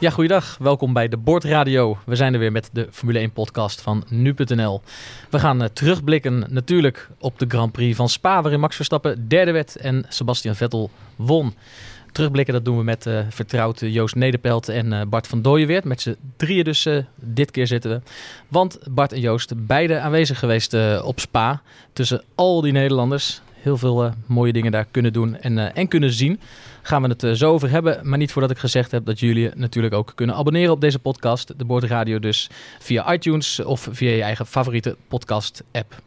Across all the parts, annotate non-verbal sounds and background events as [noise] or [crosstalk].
Ja, goeiedag. Welkom bij de Bordradio. We zijn er weer met de Formule 1-podcast van nu.nl. We gaan uh, terugblikken natuurlijk op de Grand Prix van Spa... waarin Max Verstappen derde werd en Sebastian Vettel won. Terugblikken, dat doen we met uh, vertrouwd Joost Nederpelt en uh, Bart van Dooyenweert. Met z'n drieën dus dit keer zitten we. Want Bart en Joost, beide aanwezig geweest op Spa. Tussen al die Nederlanders. Heel veel mooie dingen daar kunnen doen en, en kunnen zien gaan we het uh, zo over hebben. Maar niet voordat ik gezegd heb dat jullie natuurlijk ook kunnen abonneren op deze podcast. De Boordradio dus via iTunes of via je eigen favoriete podcast app.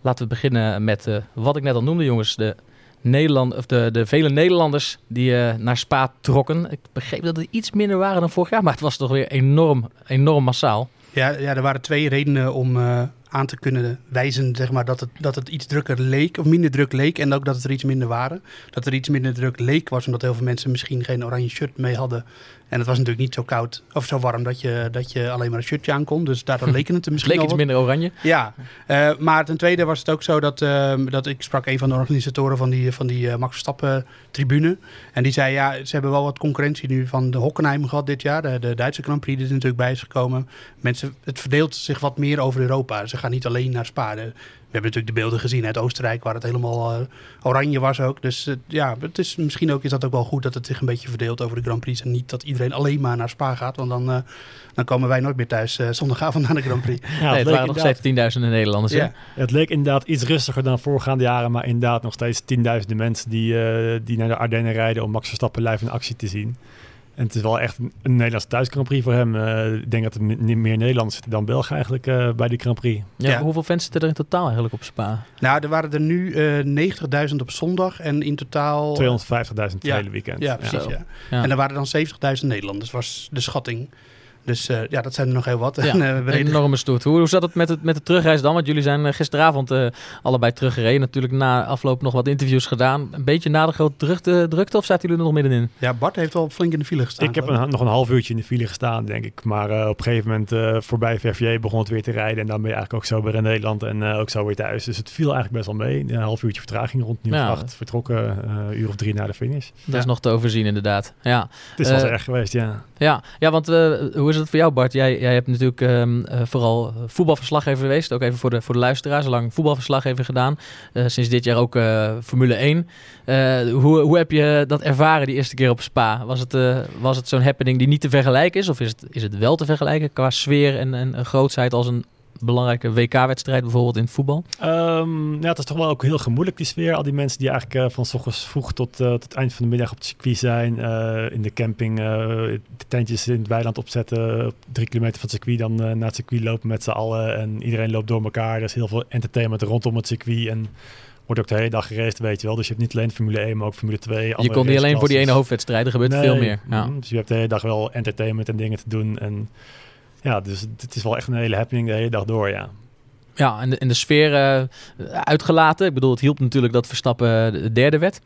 Laten we beginnen met uh, wat ik net al noemde jongens. De, Nederland, of de, de vele Nederlanders die uh, naar Spa trokken. Ik begreep dat het iets minder waren dan vorig jaar. Maar het was toch weer enorm, enorm massaal. Ja, ja, er waren twee redenen om aan te kunnen wijzen zeg maar, dat, het, dat het iets drukker leek, of minder druk leek. En ook dat het er iets minder waren. Dat er iets minder druk leek was, omdat heel veel mensen misschien geen oranje shirt mee hadden. En het was natuurlijk niet zo koud of zo warm dat je, dat je alleen maar een shirtje aan kon. Dus daardoor [laughs] leken het er misschien leek iets minder oranje. Ja, uh, maar ten tweede was het ook zo dat, uh, dat ik sprak een van de organisatoren van die, van die uh, Max Verstappen tribune. En die zei, ja, ze hebben wel wat concurrentie nu van de Hockenheim gehad dit jaar. De, de Duitse Grand Prix die er natuurlijk bij is gekomen. Mensen, het verdeelt zich wat meer over Europa. Ze gaan niet alleen naar Spa. We hebben natuurlijk de beelden gezien uit Oostenrijk, waar het helemaal uh, oranje was ook. Dus uh, ja, het is, misschien ook, is dat ook wel goed dat het zich een beetje verdeelt over de Grand Prix. En niet dat iedereen alleen maar naar Spa gaat, want dan, uh, dan komen wij nooit meer thuis zondagavond naar de Grand Prix. ja, nee, het waren nog steeds tienduizenden Nederlanders. Ja. Het leek inderdaad iets rustiger dan voorgaande jaren, maar inderdaad nog steeds tienduizenden mensen die, die naar de Ardennen rijden om Max Verstappen live in actie te zien. En het is wel echt een, een Nederlandse thuis Grand Prix voor hem. Uh, ik denk dat er meer Nederlanders zitten dan Belgen eigenlijk uh, bij die Grand Prix. Ja, ja, Hoeveel fans zitten er in totaal eigenlijk op Spa? Nou, er waren er nu uh, 90.000 op zondag en in totaal... 250.000 het ja. hele weekend. Ja, precies. Ja. ja. En er waren dan 70.000 Nederlanders, was de schatting. Dus uh, ja, dat zijn er nog heel wat. Ja, [laughs] en, uh, enorme stoet. Hoe, hoe zat het met, het met de terugreis dan? Want jullie zijn uh, gisteravond allebei teruggereden. Natuurlijk na afloop nog wat interviews gedaan. Een beetje na de grote drukte, drukte of zaten jullie er nog middenin? Ja, Bart heeft al flink in de file gestaan. Ik heb een, nog een half uurtje in de file gestaan, denk ik. Maar op een gegeven moment voorbij VVJ begon het weer te rijden. En dan ben je eigenlijk ook zo weer in Nederland en ook zo weer thuis. Dus het viel eigenlijk best wel mee. Een half uurtje vertraging rond nu ja. acht. Vertrokken een uur of drie na de finish. Dat ja. is nog te overzien inderdaad. Ja. Het is wel erg geweest, ja. Ja, ja want hoe is het voor jou Bart? Jij jij hebt natuurlijk um, uh, vooral voetbalverslaggever geweest. Ook even voor de, voor de luisteraars. Lang voetbalverslaggever gedaan. Uh, sinds dit jaar ook Formule 1. hoe, hoe heb je dat ervaren die eerste keer op Spa? Was het, was het zo'n happening die niet te vergelijken is? Of is het, is het wel te vergelijken qua sfeer en, en grootsheid als een belangrijke WK-wedstrijd bijvoorbeeld in het voetbal? Um, ja, het is toch wel ook heel gemoeilijk die sfeer. Al die mensen die eigenlijk uh, van s ochtends vroeg tot, uh, tot het eind van de middag op het circuit zijn. Uh, in de camping de tentjes in het weiland opzetten. Drie kilometer van het circuit dan naar het circuit lopen met z'n allen. En iedereen loopt door elkaar. Er is heel veel entertainment rondom het circuit. En wordt ook de hele dag gereisd, weet je wel. Dus je hebt niet alleen Formule 1, maar ook Formule 2. Je kon niet alleen voor die ene hoofdwedstrijd, er gebeurt nee, veel meer. Ja. Mm, dus je hebt de hele dag wel entertainment en dingen te doen. En ja, dus het is wel echt een hele happening de hele dag door, ja. Ja, en de, en de sfeer uh, uitgelaten. Ik bedoel, het hielp natuurlijk dat Verstappen de derde werd.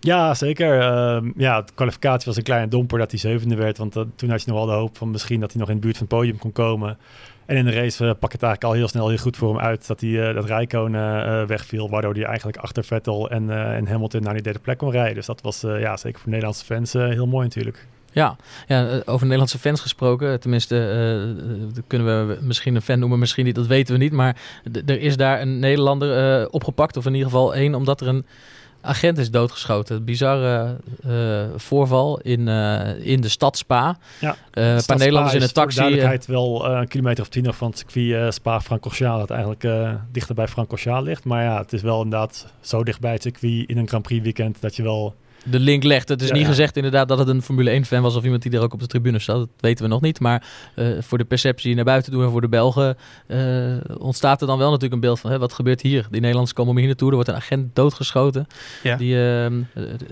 Ja, zeker. Uh, ja, de kwalificatie was een kleine domper dat hij zevende werd. Want uh, toen had je nog wel de hoop van misschien dat hij nog in de buurt van het podium kon komen. En in de race uh, pak het eigenlijk al heel snel heel goed voor hem uit dat, hij, dat Rijkonen wegviel. Waardoor hij eigenlijk achter Vettel en, en Hamilton naar die derde plek kon rijden. Dus dat was ja, zeker voor Nederlandse fans heel mooi natuurlijk. Ja, ja, eh, over Nederlandse fans gesproken. Tenminste, uh, kunnen we misschien een fan noemen, misschien niet, dat weten we niet. Maar er is daar een Nederlander uh, opgepakt, of in ieder geval één, omdat er een agent is doodgeschoten. Bizarre uh, voorval in, in de stad Spa. Ja, een paar Nederlanders in een taxi. Voor duidelijkheid wel een kilometer of tien van het circuit Spa-Francorchamps. Dat eigenlijk dichter bij Francorchamps ligt. Maar ja, het is wel inderdaad zo dicht bij het circuit in een Grand Prix weekend dat je wel de link legt. Het is Ja, niet ja. gezegd inderdaad dat het een Formule 1 fan was of iemand die er ook op de tribune zat. Dat weten we nog niet. Maar eh, voor de perceptie naar buiten toe en voor de Belgen eh, ontstaat er dan wel natuurlijk een beeld van hè, wat gebeurt hier. Die Nederlanders komen om hier naartoe. Er wordt een agent doodgeschoten. Ja. Die eh, eh,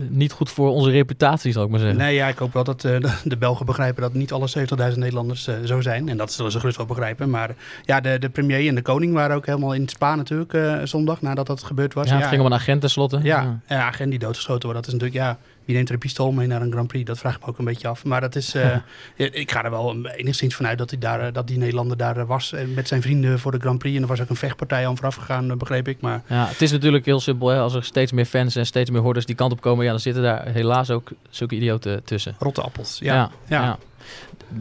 niet goed voor onze reputatie, zal ik maar zeggen. Nee, ja, ik hoop wel dat [laughs] de, Belgen begrijpen dat niet alle 70.000 Nederlanders zo zijn. En dat zullen ze gerust wel begrijpen. Maar ja, de, de premier en de koning waren ook helemaal in Spa natuurlijk zondag nadat dat gebeurd was. ja, het ging om een agent tenslotte. Ja, ja, agent die doodgeschoten wordt. Dat is natuurlijk, ja, wie neemt er een pistool mee naar een Grand Prix? Dat vraag ik me ook een beetje af. Maar dat is, eh, [laughs] ik ga er wel enigszins vanuit dat, hij daar, eh, dat die Nederlander daar eh, was met zijn vrienden voor de Grand Prix. En er was ook een vechtpartij aan vooraf gegaan, begreep ik. Maar Ja, het is natuurlijk heel simpel. Hè? Als er steeds meer fans en steeds meer hoorders die kant op komen, ja, dan zitten daar helaas ook zulke idioten tussen. rotte appels. Ja, ja.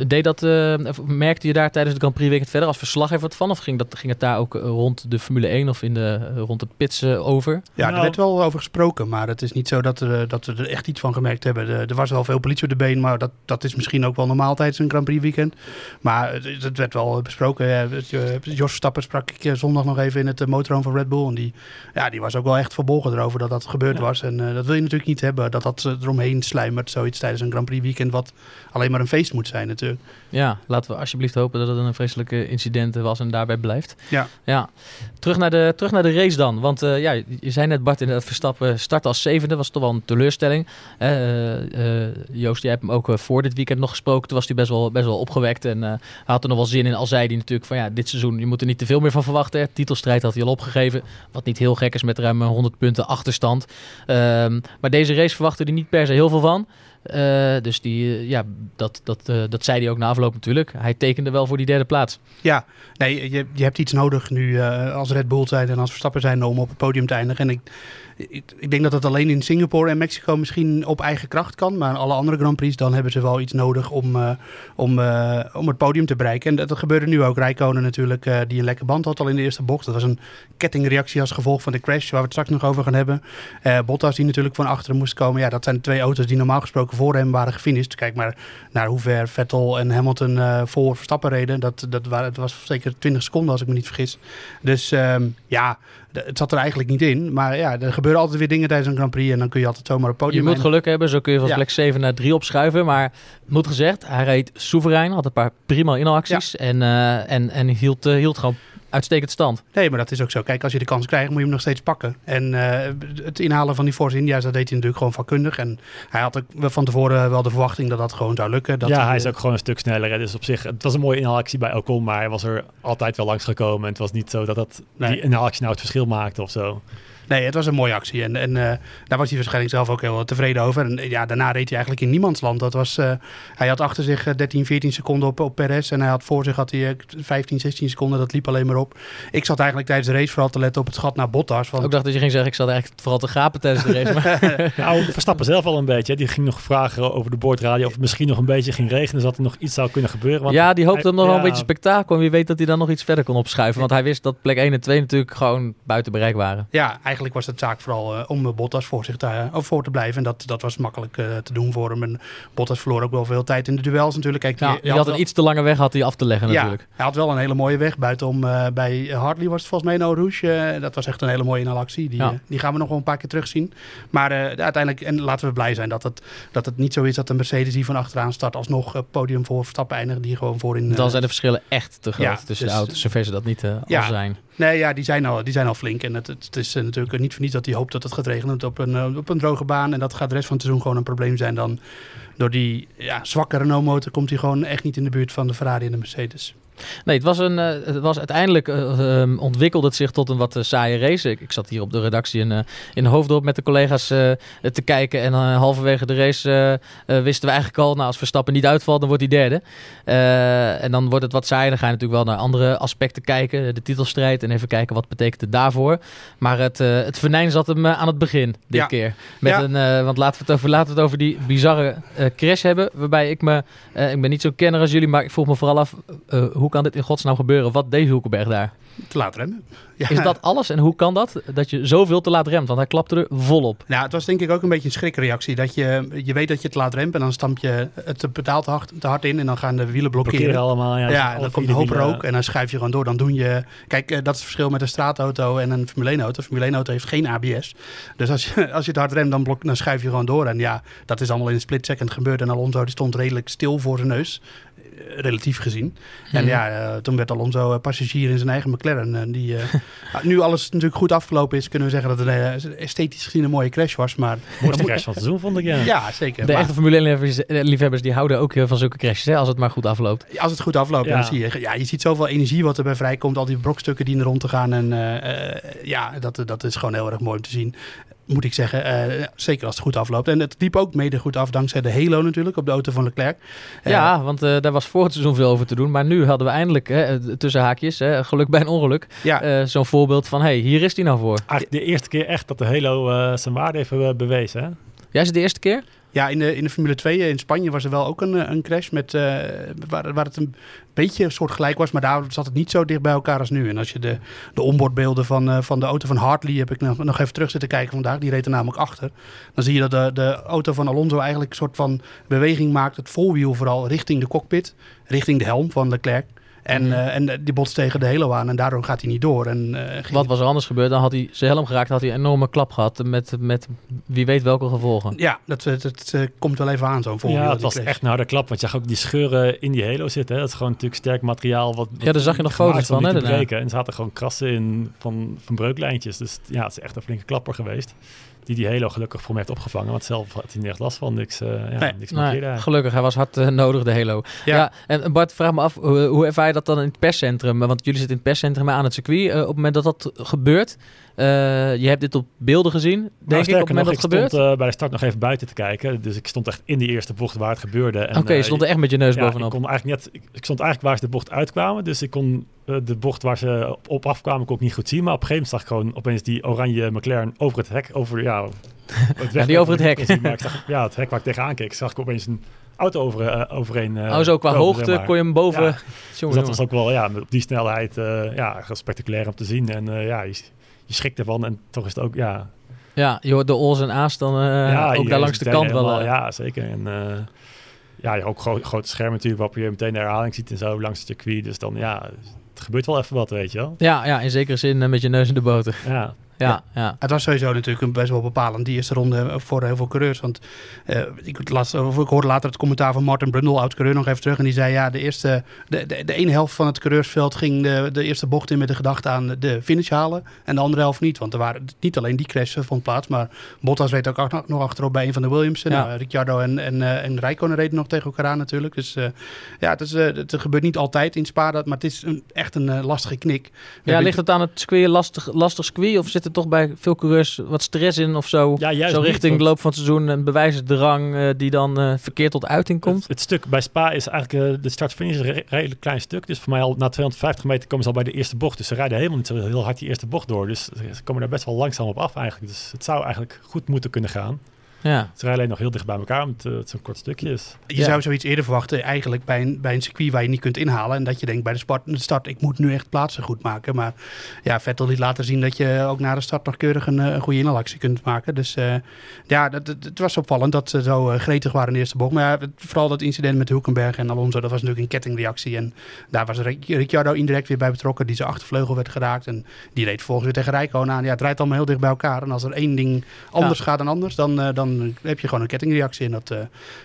Deed dat, eh, merkte je daar tijdens de Grand Prix weekend verder als verslaggever wat van? Of ging, dat, ging het daar ook eh, rond de Formule 1 of in de, eh, rond de pits eh, over? Ja, Nou- er werd wel over gesproken, maar het is niet zo dat, er, dat we er echt iets van gemerkt hebben. Er, er was wel veel politie op de been, maar dat, dat is misschien ook wel normaal tijdens een Grand Prix weekend. Maar het, het werd wel besproken. Ja, het, Jos Verstappen sprak ik zondag nog even in het motorhome van Red Bull. En die, ja, die was ook wel echt verbolgen erover dat dat gebeurd Ja. was. En dat wil je natuurlijk niet hebben, dat dat eromheen sluimert, zoiets tijdens een Grand Prix weekend, wat alleen maar een feest moet zijn natuurlijk. Ja, laten we alsjeblieft hopen dat het een vreselijke incident was en daarbij blijft. Ja. ja. Terug, naar de, terug naar de race dan. Want eh, ja, je zei net Bart, inderdaad Verstappen startte als zevende. Was toch wel een teleurstelling. Eh, eh, Joost, jij hebt hem ook voor dit weekend nog gesproken. Toen was hij best wel, best wel opgewekt en hij had er nog wel zin in. Al zei hij natuurlijk van ja, dit seizoen, je moet er niet te veel meer van verwachten. Hè. Titelstrijd had hij al opgegeven. Wat niet heel gek is met ruim 100 punten achterstand. Ehm, maar deze race verwachtte hij niet per se heel veel van. Eh, dus die, eh, ja, dat, dat, eh, dat zei hij ook na afloop natuurlijk. Hij tekende wel voor die derde plaats. Ja, nee, je, je hebt iets nodig nu als Red Bull zijn en als Verstappen zijn om op het podium te eindigen. En ik, ik, denk dat het alleen in Singapore en Mexico misschien op eigen kracht kan. Maar alle andere Grand Prix, dan hebben ze wel iets nodig om, eh, om, eh, om het podium te bereiken. En dat, dat gebeurde nu ook. Rijkonen natuurlijk, eh, die een lekke band had al in de eerste bocht. Dat was een kettingreactie als gevolg van de crash, waar we het straks nog over gaan hebben. Bottas die natuurlijk van achteren moest komen. Ja, dat zijn twee auto's die normaal gesproken voor hem waren gefinished. Kijk maar naar hoe ver Vettel en Hamilton voor Verstappen reden. Dat, dat was zeker 20 seconden als ik me niet vergis. Dus ehm, ja, het zat er eigenlijk niet in. Maar ja, er gebeuren altijd weer dingen tijdens een Grand Prix. En dan kun je altijd zomaar op het Je podium moet geluk hebben, zo kun je van Ja. plek 7 naar 3 opschuiven. Maar moet gezegd, hij reed soeverein, had een paar prima inhaalacties. En, eh, en, en hield, eh, hield gewoon uitstekend stand. Nee, maar dat is ook zo. Kijk, als je de kans krijgt, moet je hem nog steeds pakken. En eh, het inhalen van die Force India's, dat deed hij natuurlijk gewoon vakkundig. En hij had ook van tevoren wel de verwachting dat dat gewoon zou lukken. Dat ja, hij is eh, ook gewoon een stuk sneller. Hè. Dus op zich, het was een mooie inhaalactie bij Ocon, maar hij was er altijd wel langs gekomen. En het was niet zo dat dat, Nee. die inhaalactie nou het verschil maakte of zo. Nee, het was een mooie actie. En, en eh, daar was hij waarschijnlijk zelf ook heel tevreden over. En eh, ja, daarna reed hij eigenlijk in niemands land. Dat was, eh, hij had achter zich eh, 13, 14 seconden op, op Perez. En hij had voor zich had hij, eh, 15, 16 seconden. Dat liep alleen maar op. Ik zat eigenlijk tijdens de race vooral te letten op het gat naar Bottas. Want, Ook dacht dat je ging zeggen, ik zat eigenlijk vooral te gapen tijdens de race. Maar [laughs] Nou, Verstappen zelf al een beetje. hè. Die ging nog vragen over de boordradio of het misschien nog een beetje ging regenen, zodat er nog iets zou kunnen gebeuren. Want ja, die hoopte hij- hem nog wel een beetje spektakel. En wie weet dat hij dan nog iets verder kon opschuiven. Want hij wist dat plek 1 en 2 natuurlijk gewoon buiten bereik waren. ja, eigenlijk was het zaak vooral eh, om eh, Bottas voor, zich te, eh, of voor te blijven. En dat, dat was makkelijk te doen voor hem. En Bottas verloor ook wel veel tijd in de duels natuurlijk. Kijk, Ja, die- die had een iets te lange weg had hij af te leggen Ja, natuurlijk. hij had wel een hele mooie weg. Buitenom bij Hartley was het volgens mij Eau Rouge. dat was echt een hele mooie inhalactie. Die, Ja. die gaan we nog wel een paar keer terugzien. Maar uiteindelijk, en laten we blij zijn dat het, dat het niet zo is dat een Mercedes die van achteraan start alsnog podium voor Verstappen eindigt. Die gewoon voorin... Dan zijn de verschillen echt te groot tussen dus- de auto's, zover ze dat niet al zijn. Nee, ja, die zijn al, die zijn al flink. En het, het, is eh, natuurlijk niet voor niets dat hij hoopt dat het gaat regenen op een, eh, op een droge baan. En dat gaat de rest van het seizoen gewoon een probleem zijn. Dan door die ja, zwakke Renault-motor komt hij gewoon echt niet in de buurt van de Ferrari en de Mercedes. Nee, het was, een, eh, het was uiteindelijk ehm, ontwikkelde het zich tot een wat eh, saaie race. Ik, ik zat hier op de redactie in, in Hoofddorp met de collega's te kijken. En halverwege de race wisten we eigenlijk al, nou, als Verstappen niet uitvalt, dan wordt hij derde. En dan wordt het wat saaier. Dan ga je natuurlijk wel naar andere aspecten kijken. De titelstrijd en even kijken wat betekent het daarvoor. Maar het, het venijn zat hem aan het begin dit Ja. keer. Met Ja. een, want laten we, het over, laten we het over die bizarre crash hebben. Waarbij ik me, ik ben niet zo kenner als jullie, maar ik vroeg me vooral af, hoe kan dit in godsnaam gebeuren? Wat deed Hulkenberg daar? Te laat remmen. Ja. Is dat alles? En hoe kan dat? Dat je zoveel te laat remt? Want hij klapte er volop. Nou, het was denk ik ook een beetje een schrikreactie. Dat je, je weet dat je te laat remt en dan stamp je het pedaal te hard, te hard in en dan gaan de wielen blokkeren. Blokkeren allemaal. Ja, Ja, dan komt de een hoop rook en dan schuif je gewoon door. Dan doen je... Kijk, eh, dat is het verschil met een straatauto en een Formule 1 auto. Een Formule 1 auto heeft geen ABS. Dus als je, [laughs] als je het hard remt, dan, blok, dan schuif je gewoon door. En ja, dat is allemaal in een split second gebeurd. En Alonso die stond redelijk stil voor zijn neus. Relatief gezien. En ja, eh, toen werd Alonso eh, passagier in zijn eigen McLaren. En die, eh, [laughs] nou, nu alles natuurlijk goed afgelopen is, kunnen we zeggen dat het esthetisch gezien een mooie crash was. Maar Mooiste crash van het seizoen, vond ik, ja. ja, zeker. De Maar- echte Formule 1 liefhebbers die houden ook van zulke crashes, hè, als het maar goed afloopt. Als het goed afloopt, Ja. dan zie je, ja, je ziet zoveel energie wat erbij vrijkomt. Al die brokstukken die er rond te gaan. En eh, eh, ja, dat, dat is gewoon heel erg mooi om te zien. Moet ik zeggen, Eh, zeker als het goed afloopt. En het liep ook mede goed af dankzij de Halo natuurlijk op de auto van Leclerc. Eh, ja, want eh, daar was voor het seizoen veel over te doen. Maar nu hadden we eindelijk, hè, tussen haakjes, hè, geluk bij een ongeluk, ja, eh, zo'n voorbeeld van, hey, hier is hij nou voor. Eigenlijk de eerste keer echt dat de Halo zijn waarde heeft bewezen. Hè? Jij is het de eerste keer? Ja, in de, in de Formule 2 in Spanje was er wel ook een, eh, een crash met, eh, waar, waar het een beetje soort gelijk was, maar daar zat het niet zo dicht bij elkaar als nu. En als je de, de onboardbeelden van, eh, van de auto van Hartley, heb ik nog, nog even terug zitten kijken vandaag, die reed er namelijk achter. Dan zie je dat de, de auto van Alonso eigenlijk een soort van beweging maakt, het voorwiel vooral richting de cockpit, richting de helm van Leclerc. En, Mhm. eh, en die botst tegen de Halo aan en daardoor gaat hij niet door. En, eh, Wat was er anders gebeurd? Dan had hij zijn helm geraakt, had hij een enorme klap gehad met, met wie weet welke gevolgen. Ja, dat, dat, dat, eh, komt wel even aan, zo'n voorwiel. Ja, het was echt een harde klap. Want je zag ook die scheuren in die Halo zitten. Hè? Dat is gewoon natuurlijk sterk materiaal. Wat, wat Ja, daar zag je nog foto's van, hè, breken. En er zaten gewoon krassen in van, van breuklijntjes. Dus ja, het is echt een flinke klapper geweest. Die die Halo gelukkig voor me heeft opgevangen. Want zelf had hij niet echt last van. Niks, eh ja, Nee. niks Nee, hij. gelukkig, hij was hard eh, nodig, de Halo. Ja. Ja. en Bart, vraag me af, hoe, hoe ervaar je dat dan in het perscentrum? Want jullie zitten in het perscentrum aan het circuit. Eh, op het moment dat dat gebeurt, eh, je hebt dit op beelden gezien, denk Nou, ik, op het moment nog, dat het ik stond eh, bij de start nog even buiten te kijken. Dus ik stond echt in die eerste bocht waar het gebeurde. Oké, je eh, stond er echt met je neus ja, bovenop. Ik, kon eigenlijk net, ik, ik stond eigenlijk waar ze de bocht uitkwamen. Dus ik kon de bocht waar ze op, op afkwamen kon ik niet goed zien. Maar op een gegeven moment zag ik gewoon opeens die oranje McLaren over het hek. Over, ja, het [laughs] weg- die over het [laughs] hek. zien, maar ik zag, ja, het hek waar ik tegenaan keek, zag ik opeens een auto over, overheen. oh, zo qua hoogte maar. kon je hem boven... Ja. [laughs] Jongen, Dus jongen. dat was ook wel, ja, op die snelheid, ja, spectaculair om te zien. En ja, je, je schrikt ervan en toch is het ook, ja... Ja, je hoort de O's en A's dan eh, ja, ook daar langs de kant wel. helemaal- eh. Ja, zeker. En eh, ja, je ook gro grote schermen natuurlijk, waarop je meteen de herhaling ziet en zo langs het circuit. Dus dan, ja, het gebeurt wel even wat, weet je wel. Ja, ja, in zekere zin met je neus in de boter. Ja, Ja, ja. Het was sowieso natuurlijk een best wel bepalend, die eerste ronde voor heel veel coureurs. Want eh, ik, las, of ik hoorde later het commentaar van Martin Brundle, oud-coureur, nog even terug. En die zei, ja, de, eerste, de, de, de ene helft van het coureursveld ging de, de eerste bocht in met de gedachte aan de finish halen. En de andere helft niet. Want er waren niet alleen die crash vond plaats, maar Bottas reed ook nog achterop bij een van de Williams. Ja. Nou, Ricciardo en, en, eh, en Räikkönen reden nog tegen elkaar aan natuurlijk. Dus eh, ja, het, is, eh, het gebeurt niet altijd in Spa, dat- maar het is een, echt een eh, lastige knik. Ja, ligt het aan het circuit lastig, lastig? Of zit er toch bij veel coureurs wat stress in of zo? ja juist zo richting de loop van het seizoen een bewijsdrang eh, die dan eh, verkeerd tot uiting komt? Het, het stuk bij Spa is eigenlijk, eh, de start-finish een re- redelijk klein stuk. Dus voor mij al na 250 meter komen ze al bij de eerste bocht. Dus ze rijden helemaal niet zo heel hard die eerste bocht door. Dus ze komen daar best wel langzaam op af eigenlijk. Dus het zou eigenlijk goed moeten kunnen gaan. Ja. Ze rijden alleen nog heel dicht bij elkaar, omdat eh, het zo'n kort stukje is. Je Ja. zou zoiets eerder verwachten, eigenlijk bij een, bij een circuit waar je niet kunt inhalen. En dat je denkt bij de, sport, de start, ik moet nu echt plaatsen goed maken. Maar ja, Vettel liet laten zien dat je ook na de start nog keurig een, eh, een goede inhaalactie kunt maken. Dus eh, ja, dat, dat- het was opvallend dat ze zo gretig waren in de eerste bocht. Maar ja, vooral dat incident met Hulkenberg en Alonso, dat was natuurlijk een kettingreactie. En daar was Ric- Ricciardo indirect weer bij betrokken, die zijn achtervleugel werd geraakt. En die reed volgens weer tegen Rijkoon aan. Ja, het rijdt allemaal heel dicht bij elkaar. En als er één ding anders gaat dan anders, dan, eh, dan heb je gewoon een kettingreactie. En dat, eh,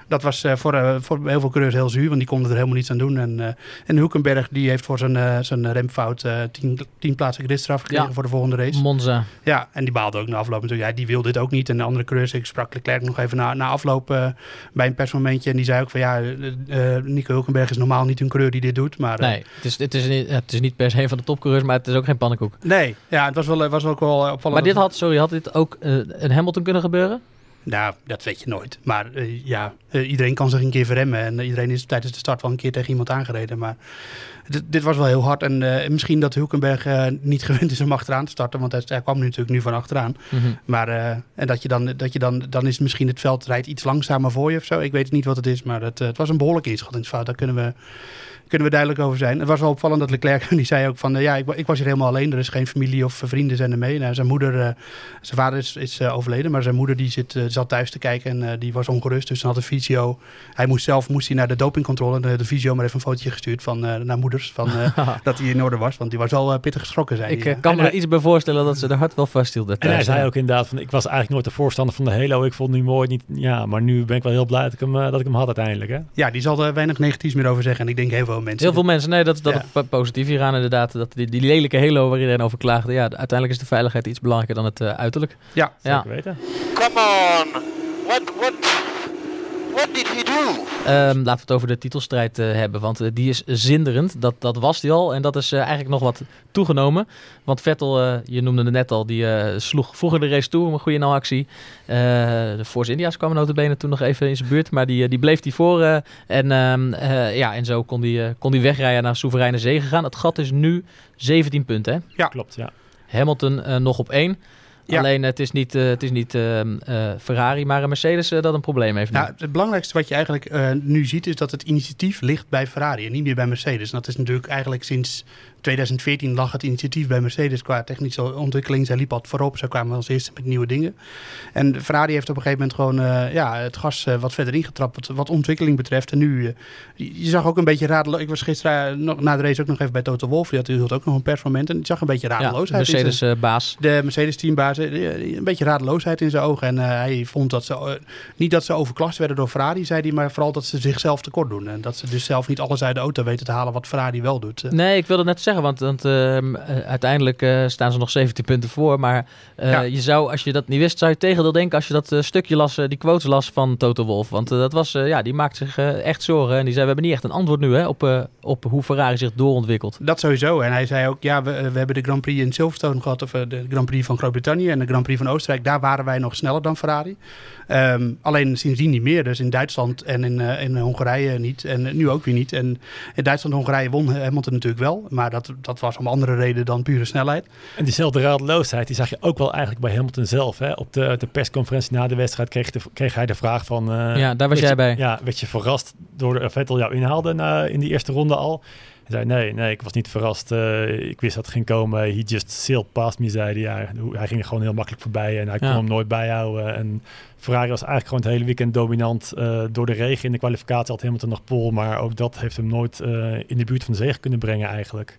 dat was eh, voor, eh, voor heel veel coureurs heel zuur, want die konden er helemaal niets aan doen. En, eh en Hulkenberg die heeft voor zijn, eh, zijn remfout eh, tien, tien plaatsen gridstraf gekregen Ja. voor de volgende race. Monza. Ja, en die baalde ook na afloop natuurlijk. Ja, die wil dit ook niet. En de andere coureurs, ik sprak Leclerc nog even na, na afloop eh, bij een persmomentje. En die zei ook van ja, eh, eh, Nico Hulkenberg is normaal niet een coureur die dit doet. Maar, eh, Nee, het is, het, is niet, het is niet per se een van de topcoureurs, maar het is ook geen pannenkoek. nee, ja, het was, wel, was ook wel eh, opvallend. Maar dit had, sorry, had dit ook eh, een Hamilton kunnen gebeuren? Nou, dat weet je nooit. Maar eh, ja, eh, iedereen kan zich een keer verremmen. En iedereen is tijdens de start wel een keer tegen iemand aangereden. Maar dit, dit was wel heel hard. En eh, misschien dat Hulkenberg eh, niet gewend is om achteraan te starten. Want hij, hij kwam nu natuurlijk nu van achteraan. Mhm. Maar eh, en dat je dan, dat je dan, dan is misschien het veld rijdt iets langzamer voor je of zo. Ik weet niet wat het is, maar het, het was een behoorlijke inschattingsfout. Daar kunnen we, kunnen we duidelijk over zijn. Het was wel opvallend dat Leclerc, [laughs] die zei ook van, ja, ik, ik was hier helemaal alleen. Er is geen familie of vrienden zijn er mee. Nou, zijn moeder, zijn vader is, is overleden, maar zijn moeder die zit, zat thuis te kijken en die was ongerust. Dus dan had de fysio, hij moest zelf moest hij naar de dopingcontrole. De, de fysio maar even een fotootje gestuurd van, naar van, eh, [laughs] dat hij in orde was. Want die was al eh, pittig geschrokken, zei Ik eh, kan me er iets bij voorstellen dat ze er hard wel vasthielden. En hij zei ook inderdaad van, ik was eigenlijk nooit de voorstander van de Halo. Ik vond het nu mooi, niet, ja, maar nu ben ik wel heel blij dat ik hem, dat ik hem had uiteindelijk. Hè? Ja, die zal er weinig negatiefs meer over zeggen. En ik denk heel veel mensen. Heel veel mensen, nee, dat is dat Ja. positief hieraan inderdaad. Dat die, die lelijke halo waar iedereen over klaagde. Ja, uiteindelijk is de veiligheid iets belangrijker dan het uiterlijk. Ja, Ja. Zeker weten. Come on! What what what did he do? Ehm, laten we het over de titelstrijd eh, hebben, want eh, die is zinderend. Dat, dat was die al en dat is eh, eigenlijk nog wat toegenomen. Want Vettel, eh, je noemde het net al, die eh, sloeg vroeger de race toe, een goede no-actie. Eh, de Force India's kwamen notabene toen nog even in zijn buurt, maar die, die bleef die voor. eh, en, ehm, eh, ja, en zo kon die, kon die wegrijden naar soevereine zege gaan. Het gat is nu 17 punten, hè? Klopt, ja. Hamilton eh, nog op één. Ja. Alleen het is niet, eh, het is niet ehm, eh, Ferrari, maar een Mercedes eh, dat een probleem heeft. Nou, het belangrijkste wat je eigenlijk nu ziet is dat het initiatief ligt bij Ferrari en niet meer bij Mercedes. En dat is natuurlijk eigenlijk sinds 2014 lag het initiatief bij Mercedes qua technische ontwikkeling. Zij liep wat voorop, zij kwamen als eerste met nieuwe dingen. En Ferrari heeft op een gegeven moment gewoon eh, ja, het gas eh, wat verder ingetrapt wat, wat ontwikkeling betreft. En nu, eh, je zag ook een beetje radeloos. Ik was gisteren nog, na de race ook nog even bij Toto Wolff. Die had, die hield ook nog een persmoment en je zag een beetje ja, radeloosheid. in zijn- Mercedes-baas. de Mercedes-teambaas, een beetje radeloosheid in zijn ogen. En hij vond dat ze, niet dat ze overklast werden door Ferrari, zei hij, maar vooral dat ze zichzelf tekort doen. En dat ze dus zelf niet alles uit de auto weten te halen wat Ferrari wel doet. Nee, ik wilde net zeggen, want, want ehm, eh, uiteindelijk eh, staan ze nog 17 punten voor. Maar eh, Ja. je zou, als je dat niet wist, zou je tegendeel denken als je dat stukje las, die quotes las van Toto Wolff. Want dat was, ja, die maakt zich echt zorgen. En die zei, we hebben niet echt een antwoord nu hè, op, op hoe Ferrari zich doorontwikkelt. Dat sowieso. En hij zei ook, ja, we, we hebben de Grand Prix in Silverstone gehad, of de Grand Prix van Groot-Brittannië en de Grand Prix van Oostenrijk. Daar waren wij nog sneller dan Ferrari. Ehm, alleen sindsdien niet meer. Dus in Duitsland en in, in Hongarije niet. En nu ook weer niet. En in Duitsland en Hongarije won Hamilton natuurlijk wel. Maar dat, dat was om andere reden dan pure snelheid. En diezelfde radeloosheid, die zag je ook wel eigenlijk bij Hamilton zelf. Hè? Op de, de persconferentie na de wedstrijd kreeg, de, kreeg hij de vraag van... eh, Ja, daar was jij je- bij. Ja, werd je verrast door de Vettel jou inhaalde na, in die eerste ronde al? Hij zei, nee, nee, ik was niet verrast. Eh, ik wist dat het ging komen. He just sailed past me, zei hij. Ja, hij ging er gewoon heel makkelijk voorbij en hij kon Ja. hem nooit bijhouden. En Ferrari was eigenlijk gewoon het hele weekend dominant. eh, door de regen in de kwalificatie had Hamilton nog pole, maar ook dat heeft hem nooit eh, in de buurt van de zege kunnen brengen eigenlijk.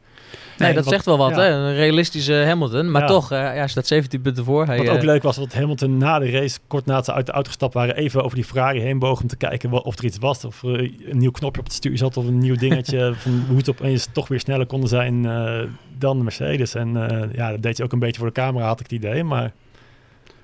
Nee, dat wat- zegt wel wat, ja. hè? Een realistische Hamilton. Maar Ja. toch, eh, ja, staat 17 punten voor. Hij, Wat ook eh, leuk was, dat Hamilton na de race, kort nadat ze uit de auto gestapt waren, even over die Ferrari heen boog om te kijken of er iets was. Of er een nieuw knopje op het stuur zat of een nieuw dingetje. [laughs] van hoe het opeens toch weer sneller konden zijn eh, dan de Mercedes. En ja, dat deed je ook een beetje voor de camera, had ik het idee. Maar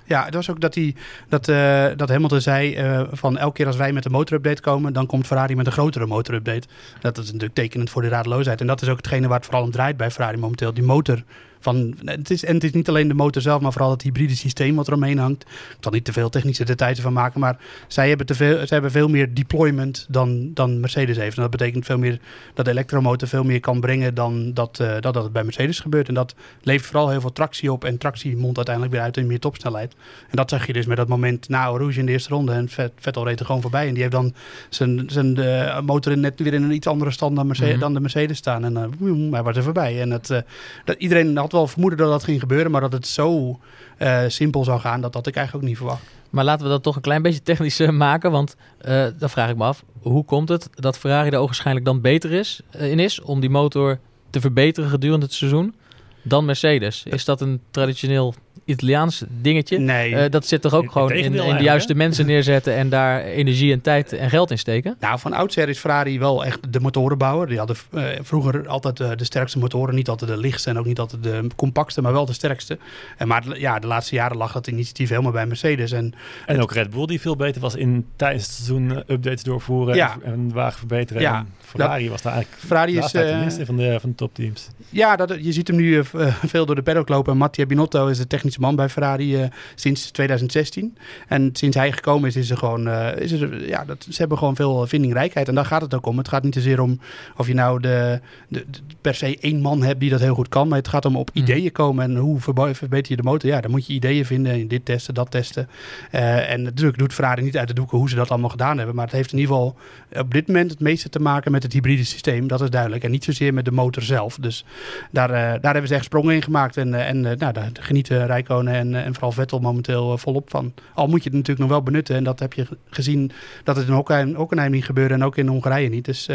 Ja, het was ook dat, hij, dat, eh, dat Hamilton zei eh, van elke keer als wij met een motorupdate komen, dan komt Ferrari met een grotere motorupdate. Dat is natuurlijk tekenend voor de radeloosheid. En dat is ook hetgene waar het vooral om draait bij Ferrari momenteel. Die motor van, het is, en het is niet alleen de motor zelf, maar vooral het hybride systeem wat eromheen hangt. Ik zal niet te veel technische details van maken, maar zij hebben, te veel, zij hebben veel meer deployment dan, dan Mercedes heeft. En dat betekent veel meer dat de elektromotor veel meer kan brengen dan dat, eh, dat, dat het bij Mercedes gebeurt. En dat levert vooral heel veel tractie op. En tractie mondt uiteindelijk weer uit in meer topsnelheid. En dat zag je dus met dat moment na Rouge in de eerste ronde. En Vet- Vettel reed er gewoon voorbij. En die heeft dan zijn, zijn eh, motor in net weer in een iets andere stand dan, Mercedes, Mhm. dan de Mercedes staan. En woem, hij was er voorbij. En het, dat, iedereen had wel vermoeden dat dat ging gebeuren. Maar dat het zo eh, simpel zou gaan, dat had ik eigenlijk ook niet verwacht. Maar laten we dat toch een klein beetje technisch eh, maken. Want eh dan vraag ik me af, hoe komt het dat Ferrari er ogenschijnlijk dan beter is, in is om die motor te verbeteren gedurende het seizoen dan Mercedes? Is dat een traditioneel Italiaans dingetje? Nee. Eh, dat zit toch ook In- gewoon in, in de juiste mensen neerzetten en daar energie en tijd en geld in steken? Nou, van oudsher is Ferrari wel echt de motorenbouwer. Die hadden eh, vroeger altijd eh, de sterkste motoren. Niet altijd de lichtste en ook niet altijd de compactste, maar wel de sterkste. En maar ja, de laatste jaren lag dat initiatief helemaal bij Mercedes. En En ook Red Bull die veel beter was in tijdens het seizoen updates doorvoeren Ja. en, en wagen verbeteren. Ja, En Ferrari was daar eigenlijk Ferrari de is... de eh, minste van de, van de topteams. ja, dat, je ziet hem nu veel door de paddock lopen. Mattia Binotto is de technisch man bij Ferrari eh, sinds 2016. En sinds hij gekomen is, is er gewoon, eh, is er, ja, dat, ze hebben gewoon veel vindingrijkheid. En daar gaat het ook om. Het gaat niet zozeer om of je nou de, de- per se één man hebt die dat heel goed kan. Maar het gaat om op Mhm. ideeën komen. En hoe verbeter je de motor? Ja, dan moet je ideeën vinden. En dit testen, dat testen. Eh, en natuurlijk doet Ferrari niet uit de doeken hoe ze dat allemaal gedaan hebben. Maar het heeft in ieder geval op dit moment het meeste te maken met het hybride systeem. Dat is duidelijk. En niet zozeer met de motor zelf. Dus daar, eh, daar hebben ze echt sprongen in gemaakt. En, eh, en nou, daar genieten Rijkonen en, en vooral Vettel momenteel volop van. Al moet je het natuurlijk nog wel benutten. En dat heb je gezien dat het in Hockenheim, Hockenheim niet gebeurde. En ook in Hongarije niet. Dus...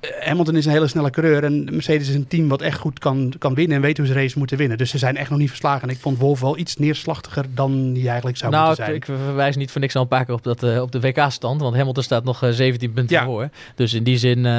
eh, Hamilton is een hele snelle coureur en Mercedes is een team wat echt goed kan, kan winnen en weet hoe ze race moeten winnen. Dus ze zijn echt nog niet verslagen. En ik vond Wolf wel iets neerslachtiger dan die eigenlijk zou nou, moeten ik, zijn. ik verwijs niet voor niks al een paar keer op, dat, eh, op de WK-stand. Want Hamilton staat nog eh, 17 punten Ja. voor. Dus in die zin, eh,